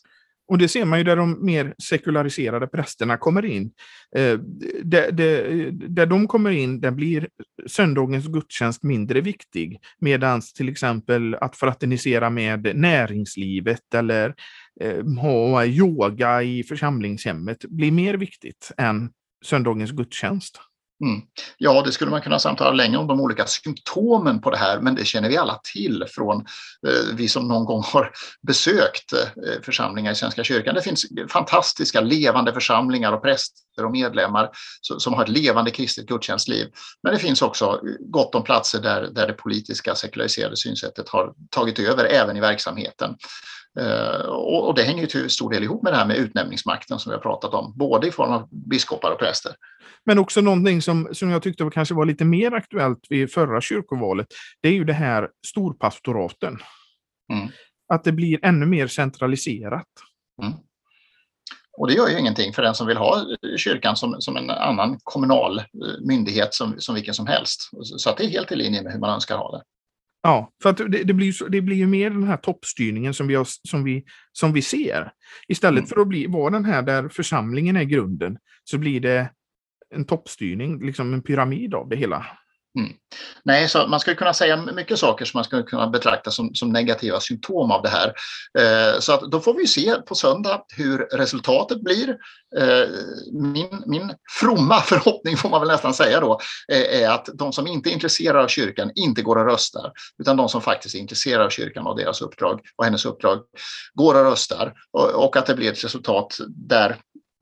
Och det ser man ju där de mer sekulariserade prästerna kommer in. Eh, där, där, där de kommer in, där blir söndagens gudstjänst mindre viktig. Medan till exempel att fraternisera med näringslivet eller eh, ha yoga i församlingshemmet blir mer viktigt än söndagens gudstjänst. Mm. Ja, det skulle man kunna samtala länge om de olika symptomen på det här, men det känner vi alla till från eh, vi som någon gång har besökt eh, församlingar i Svenska kyrkan. Det finns fantastiska levande församlingar och präster och medlemmar så, som har ett levande kristet gudstjänstliv. Men det finns också eh, gott om platser där, där det politiska sekulariserade synsättet har tagit över även i verksamheten. Eh, och, och det hänger ju till stor del ihop med det här med utnämningsmakten som vi har pratat om, både i form av biskopar och präster. Men också någonting som, som jag tyckte kanske var lite mer aktuellt vid förra kyrkovalet, det är ju det här storpastoraten. Mm. Att det blir ännu mer centraliserat. Mm. Och det gör ju ingenting för den som vill ha kyrkan som, som en annan kommunal eh, myndighet som, som vilken som helst. Så det är helt i linje med hur man önskar ha det. Ja, för att det, det, blir, det blir ju mer den här toppstyrningen som vi, har, som vi, som vi ser. Istället mm. för att bli, vara den här där församlingen är grunden, så blir det en toppstyrning, liksom en pyramid av det hela. Mm. Nej, så man skulle kunna säga mycket saker som man skulle kunna betrakta som, som negativa symptom av det här. Eh, så att då får vi se på söndag hur resultatet blir. Eh, min, min fromma förhoppning får man väl nästan säga då eh, är att de som inte är intresserade av kyrkan inte går och röstar utan de som faktiskt är intresserade av kyrkan och deras uppdrag och hennes uppdrag går och röstar och, och att det blir ett resultat där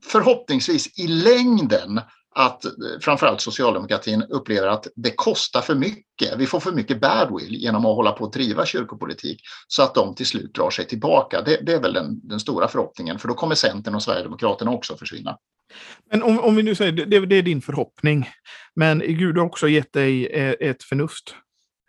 förhoppningsvis i längden att framförallt socialdemokratin upplever att det kostar för mycket. Vi får för mycket badwill genom att hålla på att driva kyrkopolitik så att de till slut drar sig tillbaka. Det, det är väl den, den, stora förhoppningen för då kommer Centern och Sverigedemokraterna också försvinna. Men om, om vi nu säger det, det är din förhoppning, men Gud har också gett dig eh, ett förnuft.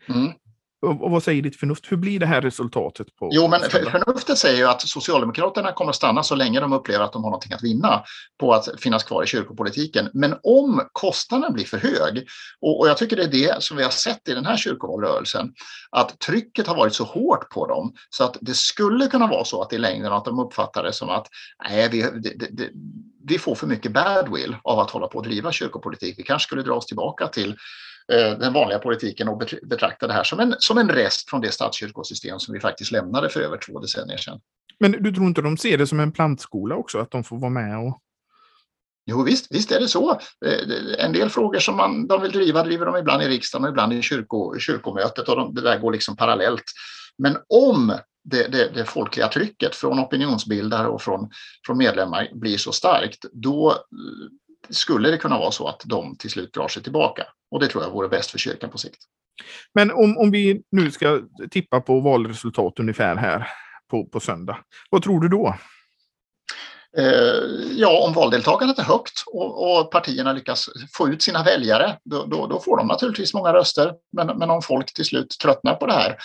Mm. Och vad säger ditt förnuft? Hur blir det här resultatet? På jo, men förnuftet säger ju att Socialdemokraterna kommer att stanna så länge de upplever att de har någonting att vinna på att finnas kvar i kyrkopolitiken. Men om kostnaden blir för hög, och, jag tycker det är det som vi har sett i den här kyrkovalrörelsen, att trycket har varit så hårt på dem så att det skulle kunna vara så att i längden att de uppfattar det som att nej, vi, det, det, vi får för mycket badwill av att hålla på och driva kyrkopolitik. Vi kanske skulle dra oss tillbaka till den vanliga politiken och betrakta det här som en, som en rest från det statskyrkosystem som vi faktiskt lämnade för över två decennier sedan. Men du tror inte de ser det som en plantskola också, att de får vara med och Jo visst, visst är det så. Eh, en del frågor som man, de vill driva driver de ibland i riksdagen och ibland i kyrko, kyrkomötet och de, det där går liksom parallellt. Men om det, det, det, folkliga trycket från opinionsbildare och från, från medlemmar blir så starkt, då skulle det kunna vara så att de till slut drar sig tillbaka. Och det tror jag vore bäst för kyrkan på sikt. Men om, om vi nu ska tippa på valresultat ungefär här på, på söndag, vad tror du då? Eh, ja, om valdeltagandet är högt och, och, partierna lyckas få ut sina väljare, då, då, då, får de naturligtvis många röster. Men, men om folk till slut tröttnar på det här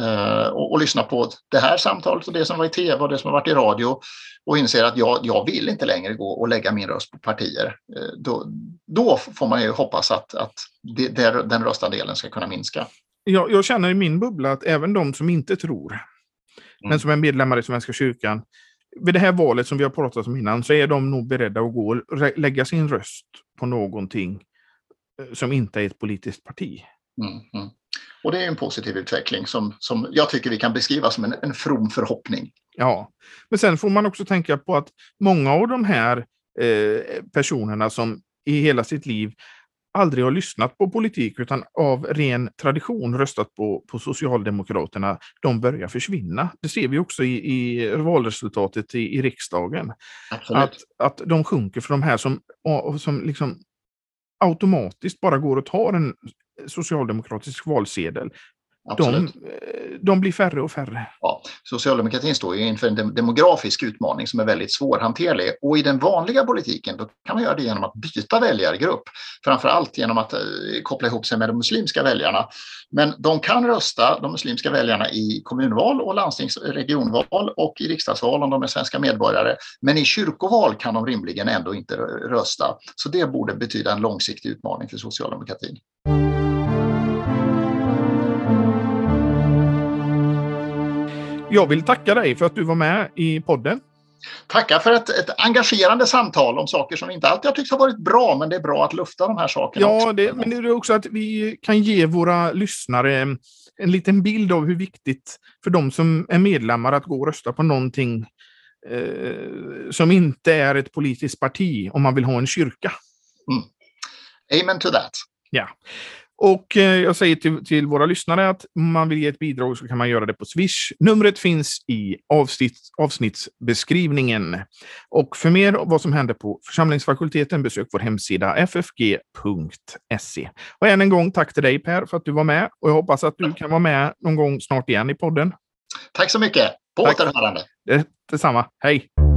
eh, och, och lyssnar på det här samtalet och det som var i tv och det som har varit i radio och inser att jag, jag vill inte längre gå och lägga min röst på partier, eh, då, då får man ju hoppas att, att det, där, den röstandelen ska kunna minska. Jag, jag känner i min bubbla att även de som inte tror, mm. men som är medlemmar i Svenska kyrkan, vid det här valet som vi har pratat om innan så är de nog beredda att gå och lägga sin röst på någonting eh, som inte är ett politiskt parti. Mm, mm. Och det är en positiv utveckling som, som jag tycker vi kan beskriva som en, en from förhoppning. Ja, men sen får man också tänka på att många av de här eh, personerna som i hela sitt liv aldrig har lyssnat på politik utan av ren tradition röstat på, på Socialdemokraterna, de börjar försvinna. Det ser vi också i, i valresultatet i, i riksdagen. Att, att de sjunker för de här som, som liksom automatiskt bara går och tar en socialdemokratisk valsedel de, eh, de, blir färre och färre. Ja, socialdemokratin står ju inför en demografisk utmaning som är väldigt svårhanterlig. Och i den vanliga politiken då kan man göra det genom att byta väljargrupp. Framför allt genom att eh, koppla ihop sig med de muslimska väljarna. Men de kan rösta, de muslimska väljarna, i kommunval och landstings regionval och i riksdagsval om de är svenska medborgare. Men i kyrkoval kan de rimligen ändå inte rösta. Så det borde betyda en långsiktig utmaning för socialdemokratin. Jag vill tacka dig för att du var med i podden. Tacka för ett, ett engagerande samtal om saker som inte alltid har tyckt ha varit bra, men det är bra att lufta de här sakerna. Ja. Det, men det är också att vi kan ge våra lyssnare en liten bild av hur viktigt för de som är medlemmar att gå och rösta på någonting eh, som inte är ett politiskt parti om man vill ha en kyrka. Mm. Amen to that. Ja. Och eh, jag säger till, till, våra lyssnare att om man vill ge ett bidrag så kan man göra det på Swish. Numret finns i avsnitt, avsnittsbeskrivningen. Och för mer om vad som händer på församlingsfakulteten besök vår hemsida ffg.se. Och än en gång tack till dig Per för att du var med och jag hoppas att du kan vara med någon gång snart igen i podden. Tack så mycket. På återhörande. Det, detsamma. Hej!